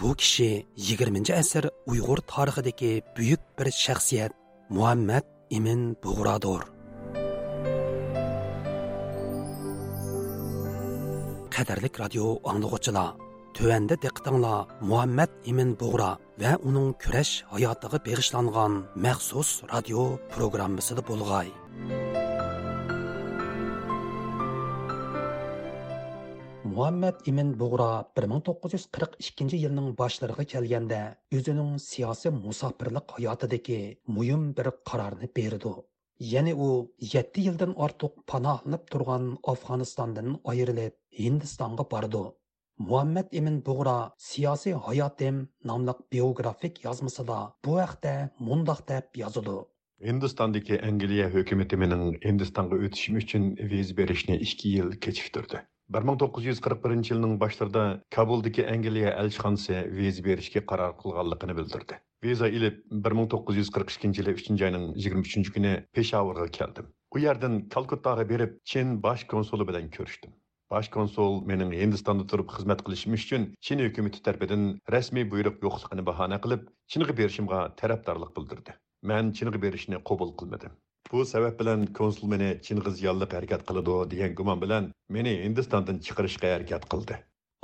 Bu kishi 20 asr Uyg'ur tarixidagi buyuk bir shaxsiyat Muhammad Imin Bug'rodir. Qadarlik radio anglag'uchilar Төвәндә диqqәтеңләр Muhammad Имин Бугра ва уның көрәш хаятыга бегышланган махсус радио программасында булгай. Muhammad Imin Бугра 1942 yilning boshlariga kelganda o'zining siyosiy musofirlik hayotidagi muhim bir qarorni berdi. Ya'ni u 7 yildan ortiq panohlanib turgan Afg'onistondan ayrilib Hindistonga bordi. muhammad emin bug'ro siyosiy hayotim nomli biografik yozmasida bu haqda mundoq deb yozadi hindistondagi angliya hukumati mening hindistonga o'tishim uchun viz berishni ikki yil kechiktirdi 1941 yilning boshlarida kabuldagi angliya elchixonasi viz berishga qaror qilganligini bildirdi. Viza ilib 1942 yili 3 oyning 23 kuni peshavarga keldim. U yerdan kalkuttaga berib chin bosh konsuli bilan ko'rishdim. Bosh konsul mening hindistonda turib xizmat qilishim uchun chin hukumati tarafidan rasmiy buyruq yo'qligini bahona qilib chinga berishimga tarafdorlik bildirdi. Man chinga berishni qabul qilmadim. Bu sabab bilan konsul meni chingiz ziyonli harakat qiladi degan gumon bilan meni hindistondan chiqarishga harakat qildi.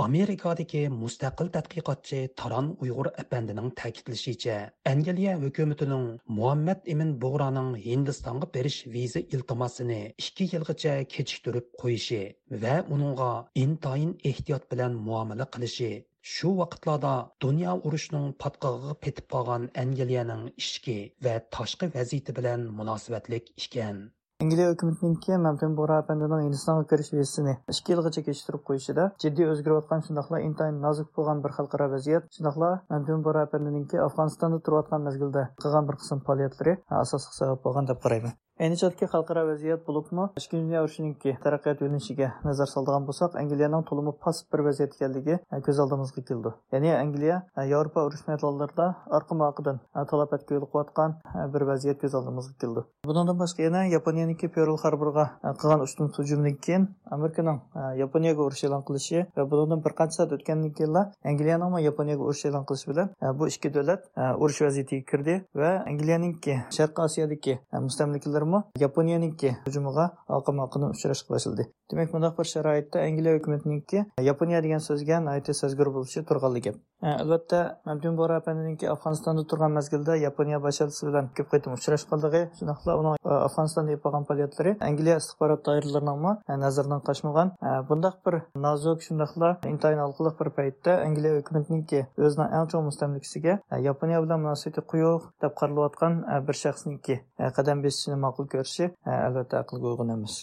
Amerikadagi mustaqil tadqiqotchi taron uyg'ur apandining ta'kidlashicha angliya hukumatining muhammad ibn bug'roning hindistonga berish viza iltimosini ikki yilgacha kechiktirib qo'yishi va uningga intoyin ehtiyot bilan muomala qilishi shu vaqtlarda dunyo urushining patqog'iga petib qolgan angliyaning ichki va tashqi vaziyati bilan munosabatlik ekan Angliya hökumətininki mamtun boraapandining Hindistonga kirish vizasini ikki yilgacha kechiktirib qo'yishida jiddiy o'zgarayotgan shundoqla intayin nozik bo'lgan bir xalqaro vaziyat shundoqla mamtun bo'rapandininki Afg'onistonda turayotgan mezgilda qilgan bir qism faoliyatlari asosli sabab bo'lgan deb qarayman. Ayni chotki xalqaro vaziyat bo'libmi? Ikkinchi dunyo urushininki taraqqiyot yo'nalishiga nazar soladigan bo'lsak angliyaning to'limi past bir vaziyat ekanligi e, ko'z oldimizga keldi. Ya'ni angliya e, yevropa urush maydonlarida orqa moqidan e, talafotga yo'l qo'yayotgan bir vaziyat ko'z oldimizga keldi. Bundan boshqa yana yaponiyaniki perl harburga qilgan ustun hujumdan keyin amerikaning e, yaponiyaga urush e'lon qilishi va bundan bir qancha soat o'tgandan keyin angliyaning yaponiyaga urush e'lon qilishi bilan e, bu ikki davlat e, urush vaziyatiga kirdi va angliyaninki sharqiy osiyodagi mustamlikalar yaponiyaninki hujumiga oqima oqini uchrash boshladi demak bundoq bir sharoitda angliya hukumatiningki yaponiya degan so'zga ayta sazgur bo'lishi turg'anli gap. Albatta mamdun bora apandininki afg'onistonda turgan mezgilda yaponiya basharasi bilan ko'p qaytim uchrashib qoldig'i shundoqla uni afg'onistonda yapolgan faoliyatlari angliya istixborot doiralariningmi nazardan qochmagan. Bundoq bir nozuk shundoqla intayin alqiliq bir paytda angliya hukumatiningki o'zining eng chong mustamlikasiga yaponiya bilan munosabati quyuq deb qaralayotgan bir shaxsniki qadam besishini ma'qul ko'rishi albatta aqlga uyg'un emas.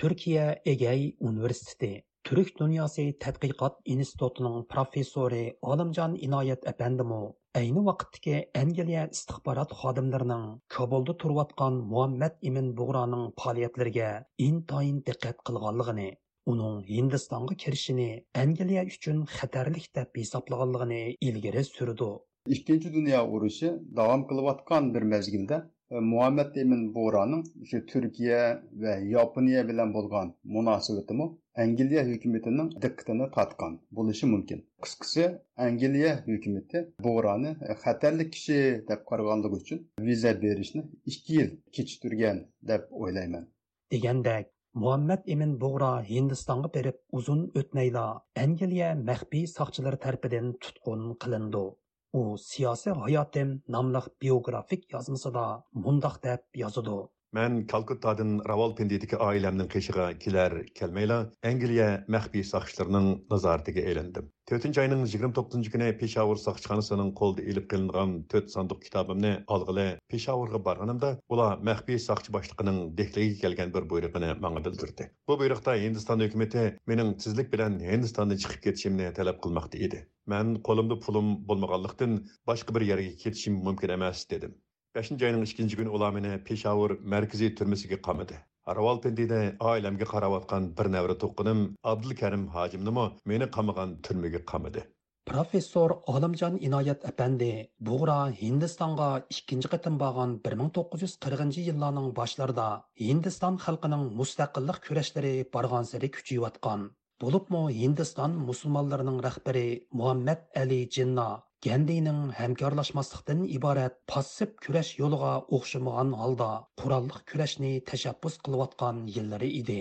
Turkiya egay universiteti turk dunyosi tadqiqot institutining professori olimjon inoyat apandimu ayni vaqtdagi angliya istixborot xodimlarining kobulda turayotgan muhammad imin bug'roning faoliyatlariga intoyin diqqat qilganligini uning hindistonga kirishini angliya uchun xatarlik deb hisoblaganligini ilgari surdi. Ikkinchi dunyo urushi davom qilayotgan bir mezgilda Muhammed emin bo'roning shu turkiya va yaponiya bilan bo'lgan munosabatimi angliya hukumatining diqqatini tortgan bo'lishi mumkin qisqasi angliya hükümeti Boranı xatarli kişi deb karganlık uchun viza berishni 2 yil kechiktirgan deb o'ylayman degandek Muhammed emin bug'ro hindistonga berip uzun ötmeyla angliya maxfiy soqchilari tarafidan tutqun qilindi u siyosiy hayotim nomliq biografik yozmasida mundoq deb yozadi Мен Калкуттадан Равалпиндидеги oilamning qishig'a kelar kelmayla Angliya maxfiy saqchilarining nazoratiga elindim. 4-oyning aýynyň 29-njy güni Peshawar saqçyxanasynyň golda qilingan gelinýän 4 sanduk kitabymny algyly Peshawurga barganymda ular maxfiy saqçy boshlig'ining dehligiga kelgan bir buýrugyny manga bildirdi. Bu buyruqda hindiston hökümeti mening tizlik bilan Hindistandan chiqib ketishimni talab kılmakta edi Мен қолымда пулым булмаганлыктан башка бір жерге кетишим мөмкин эмас дедим. 5 ayning 2 kuni ular meni Peshawur markaziy turmasiga qamadi. Rawalpindida oilamga qarayotgan bir navra to'qinim Abdulkarim hojimnimi meni qamagan turmaga qamadi. Professor Olimjon Inoyat apandi Bug'ra Hindistonga ikkinchi qatim borgan 1940 yillarning boshlarida Hindiston xalqining mustaqillik kurashlari borgan sari kuchayotgan. Bo'libmi Hindiston musulmonlarining rahbari Muhammad Ali Jinnah Гәндейнең һәмкарлашмаслыктан ибарәт пассив көрәш юлыга охшамаган halda qurolliq kurashni tashabbus qilayotgan yillari edi.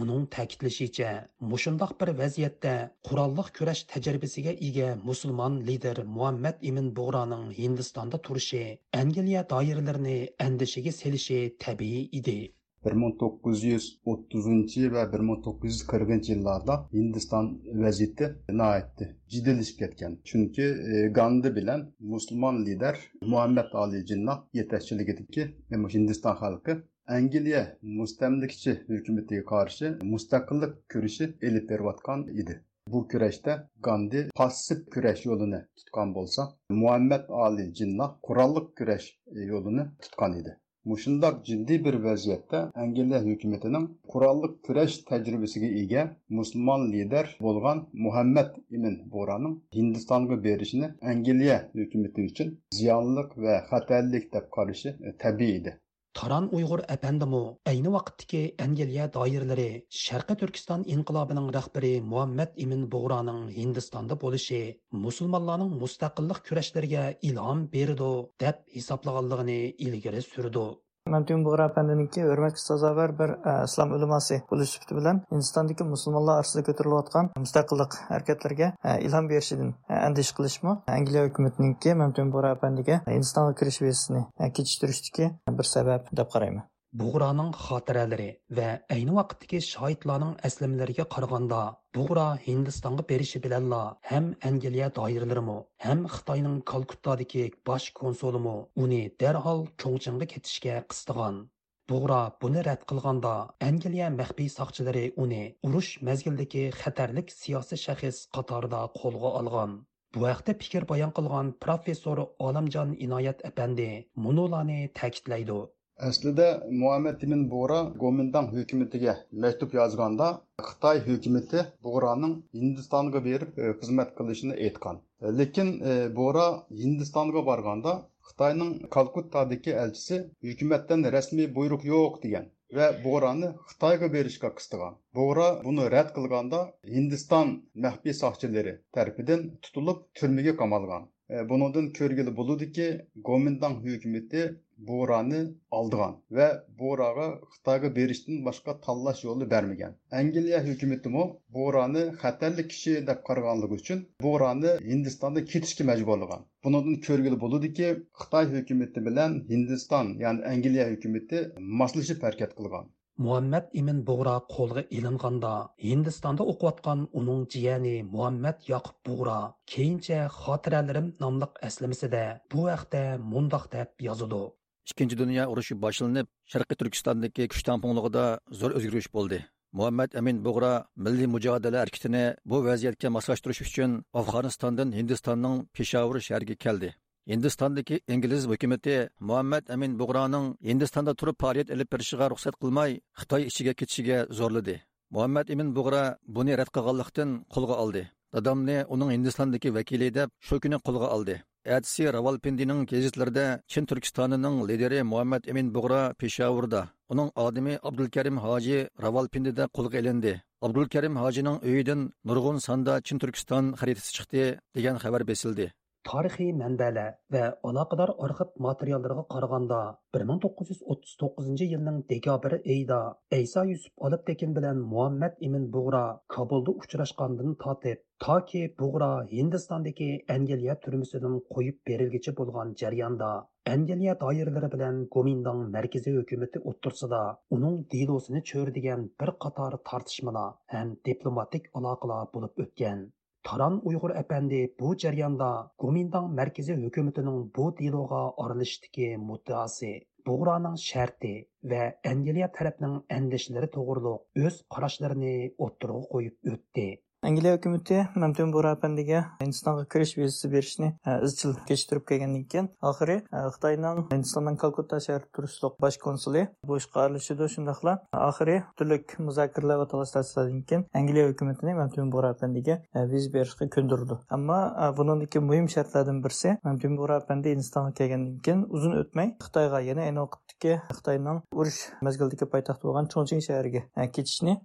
Uning ta'kidlashicha, mushundoq bir vaziyatda qurolliq kurash tajribasiga ega musulmon lider Muhammad Ibn Bug'roning Hindistonda turishi Angliya doiralarini andishiga selishi tabiiy edi. 1930 və 1940-cı illərdə Hindistan vəziyyəti nəhayət ciddiləşib getgan. Çünki e, Gandhi bilan müsəlman lider Muhammed Ali Jinnah yetəkçiligidəki Hindistan xalqı Angliya müstəmlikçi hökumətinə qarşı müstəqillik görüşü elib beriyotqan idi. Bu küreşte Gandhi pasif küreş yolunu tutkan bolsa, Muhammed Ali Jinnah kurallık küreş e, yolunu tutkan idi. Мұшындақ jiddiy bir vaziyatda Angliya hukumatining qurolliq kurash tajribasiga ega musulmon lider bo'lgan Muhammad ibn Bo'raning Hindistonga berishini Angliya hukumati uchun ziyonliq va xatarlik deb qarashi e, tabiiy edi. Taran Uyg'ur әпәндімі әйні вақыттығы Әнгелия дайырлары Шарқы Түркістан инқилабының рәхбері Muhammad Имин Бұғраның Hindistanda bo'lishi musulmonlarning mustaqillik kurashlariga ilhom berdi deb hisoblag'anligini ilgari surdi. Мәмтүн Буғра әпәндинеке hurmatga sazovor bir e, islom ulamosi bo'lish sifati bilan Hindistondagi musulmonlar orasida ko'tarilayotgan mustaqillik harakatlariga e, ilhom berishidan andish e, qilishmi Angliya hukumatiniki Мәмтүн Буғра әпәндиga Hindistonga kirish vizasini kechiktirishdagi bir sabab deb qarayman. Buğraның xatirələri və eyni vaqtdakı şahidlərin əslimlərinə qaraganda Buğra Hindistanğa berişi bilanla həm Angliya dairələrimi, həm Xitayның Kalkuttadakı baş konsulunu uni dərhal Chongqingga ketishga qıstığan. Buğra buni rədd qilganda Angliya məxfiy saqchilari uni urush mezgildagi xatarlik siyosiy shaxs qatorida qo'lga olgan. Bu haqda fikr bayon qilgan professor Olamjon Inoyat apandi munolani ta'kidlaydi. Əslində Muhammed ibn Bora Qomindan hökumətinə məktub yazğanda Xitay hökuməti Bora'nın Hindistanga verib e, xidmət qilishini aytqan. E, Lakin e, Bora Hindistanga barğanda Xitayning Kalkuttadagi elçisi hökumətdən rəsmi buyruq yo'q degan və Boranı Xitayga verişə qıstıqan. Bora bunu rədd qılğanda Hindistan məxfi saxçıları tərəfindən tutulub türməyə qamalğan. Bunundan körgülü buludu ki, Gomindang hökuməti Borani aldıgan və Borağa Xitayga berishdən başqa tanlash yo'lini bermagan. Angliya hukumatimi Borani xatarli kishi deb qaraganligi uchun Borani Hindistonda ketishga majburlagan. Bundan ko'rgili bo'ladiki, Xitoy hukumati bilan Hindiston, ya'ni Angliya hukumati moslashib harakat qilgan. Muhammad Ibn Buğra qo'lga ilinganda Hindistonda o'qiyotgan uning jiyani Muhammad Yoqub Buğra keyincha xotiralarim nomliq aslamasida bu haqda mundoq deb yozadi. Ikkinchi dunyo urushi boshlanib sharqiy turkistondagi kuch tamponlig'ida zo'r o'zgarish bo'ldi muhammad amin bug'ra milliy mujodala harakatini bu vaziyatga moslashtirish uchun afg'onistondan hindistonning peshovur shahriga keldi hindistondagi ingliz hukumati muhammad amin bug'roning hindistonda turib faoliyat ilib berishiga ruxsat qilmay xitoy ichiga ketishiga zo'rladi muhammad amin bug'ra buni rad qilganlikdan qo'lga oldi dadamni uning hindistondagi vakili deb shu kuni qo'lga oldi Әдсі Равалпиндинің кезітлерді Чин Түркістанының лидері Муаммед Эмин Бұғра Пешауырда, оның адымы Абдулкәрім Хажи Равалпиндиде қолға еленді. Абдулкарим Хажиның өйдің нұрғын санда Чин Түркістан харитасы шықты деген хабар бесілді. Tarixiy manbalar va aloqador arxiv materiallariga qaraganda 1939 yilning dekabr oyida Aysa Yusuf olib tekin bilan Muhammad Ibn Bug'ra Kabulda uchrashgandan tortib toki Bug'ra Hindistondagi Angliya turmusidan qo'yib berilgicha bo'lgan jarayonda Angliya doiralari bilan Gomindang markaziy hukumati o'ttirsida uning dilosini cho'rdigan bir qator tortishmalar ham diplomatik aloqalar bo'lib o'tgan. Taran Uyghur әпәнди bu jarayonda Gomindang markaziy hukumatining bu deloga aralashishdagi muddaosi, Bug'roning sharti va Angliya tarafining andishlari to'g'riliq o'z qarashlarini o'ttirg'a qo'yib o'tdi. Angliya hukumati Mamtun burapandiga Hindistonga kirish vizasi berishni e, izchil kechiktirib kelgandan keyin oxiri e, Xitoyning Hindistondan Kalkutta shahri turistlik bosh konsuli bu ishga aralashdi shundoqla oxiri turlik muzokaralar va talash keyin Angliya hukumatini Mamtun burapandiga e, viza berishga ko'ndirdi. Ammo buningdagi muhim shartlardan birisi Mamtun burapandi Hindistonga kelgandan keyin uzun o'tmay Xitoyga yana ayni vaqtdagi Xitoyning urush mezgildagi poytaxti bo'lgan Chongqing shahriga ketishni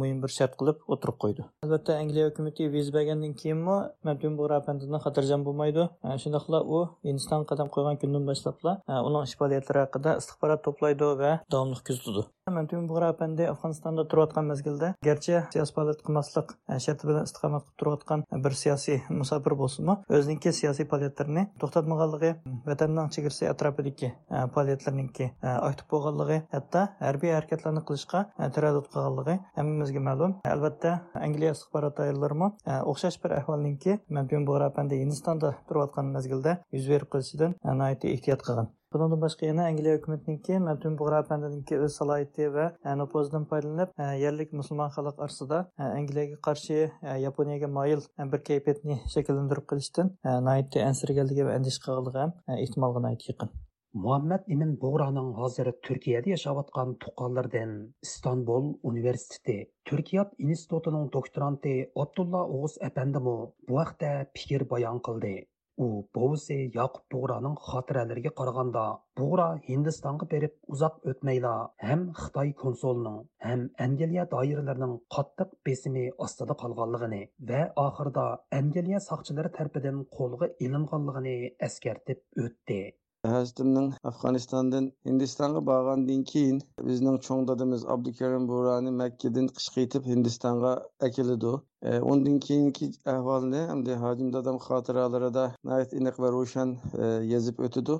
muhim bir shart qilib o'tirib qo'ydi. Albatta albatta angliya hukumati viza bergandan keyinmi? Mabdun bu rapandidan xotirjam bo'lmaydi. Shundoqla u hindiston qadam qo'ygan kundan boshlabla uning ish faoliyatlari haqida istixborot to'playdi va davomli kuzatadi mabdun bu rapandi afg'onistonda turayotgan mezgilda garchi siyosiy faoliyat qilmaslik sharti bilan istiqomat qilib turayotgan bir siyosiy musofir bo'lsinmi? O'ziniki siyosiy faoliyatlarini to'xtatmaganligi vatanning chegarasi atrofidagi faoliyatlarniki aktiv bo'lganligi hatto harbiy harakatlarni qilishga taraddud qilganligi hammamizga ma'lum. Albatta angliya istixborot аппарат айылларымы оқшаш бір әхвалнинки мәмпин буғрапанды Hindistanda тұрыватқан мезгілде жүз беріп қалышыдан нәйті ехтият қылған. Bundan başqa yana Angliya hökumətininki Məmtun Buğrapəndinki öz səlahiyyəti və nüfuzundan faydalanıb yerlik müsəlman xalq arasında Angliyaya qarşı Yaponiyaya mayil bir keyfiyyətni şəkilləndirib qılışdan nəhayət ənsirgənliyi və əndiş. Muhammad imin bo'g'roning hozir turkiyada yashayotgan tuqqanlardan istanbul universiteti turkiyat institutining doktoranti abdulla o'g'iz apandimu bu haqda fikr bayon qildi. U bovisi yoqub bug'roning xotiralariga qaraganda bug'ro hindistonga berib uzoq o'tmayla ham xitoy konsulining ham angliya doiralarining qattiq besimi ostida qolganligini va oxirida angliya soqchilari tarafidan qo'lga ilinganligini eskartib o'tdi. ھاجىتىمنىڭ ئافغانىستاندىن ھىندىستانغا بارغاندىن كېيىن، بىزنىڭ چوڭ دادىمىز ئابدۇكېرىم بورانى مەككىدىن قىش قېيتىپ ھىندىستانغا ئەكېلىدۇ. ئۇندىن كېيىنكى ئەھۋالنى ئەمدى ھاجىم دادام خاتىرالىرىدا ناھايىتى ئېنىق ۋە روشەن يېزىپ ئۆتىدۇ.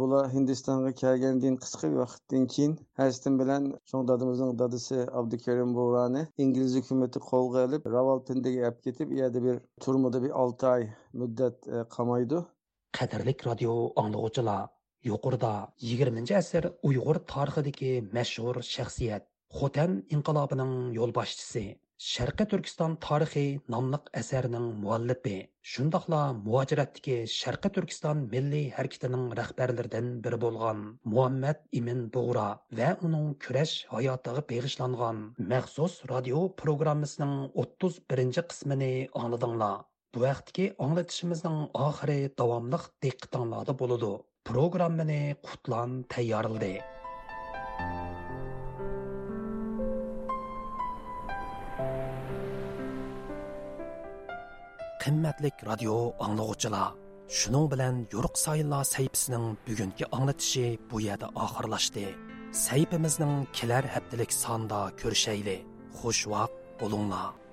بۇلار ھىندىستانغا كەلگەندىن قىسقا ۋاقىتتىن كېيىن ھاجىتىم بىلەن چوڭ دادىمىزنىڭ دادىسى ئابدۇكېرىم بورانى ئىنگلىز ھۆكۈمىتى قولغا ئېلىپ راۋالپىندىگە ئەپ كېتىپ، يەردە بىر تۈرمىدە بىر ئالتە ئاي مۇددەت قامايدۇ. Qadrlik radio anglag'uvchilar yuqorida 20 asr uyg'ur tarixidagi mashhur shaxsiyat xotan inqilobining yo'lboshchisi sharqi turkiston tarixi nomliq asarining muallifi shundoqla muajiratdagi sharqi turkiston milliy harakatining rahbarlaridan biri bo'lgan muhammad imin bug'ra va uning kurash hayotiga beg'ishlangan maxsus radio programmasining 31 qismini angladinglar Bu vaqtki anglatishimizning oxiri davomliq diqqatinglarda bo'ladi. Programmani Qutlan tayyorladi. Qimmatlik radio anglovchilar, shuning bilan Yo'riq Sayillar sayfisining bugungi anglatishi bu yerda oxirlashdi. Sayfimizning kelar haftalik sonda ko'rishayli. Xush vaqt bo'linglar.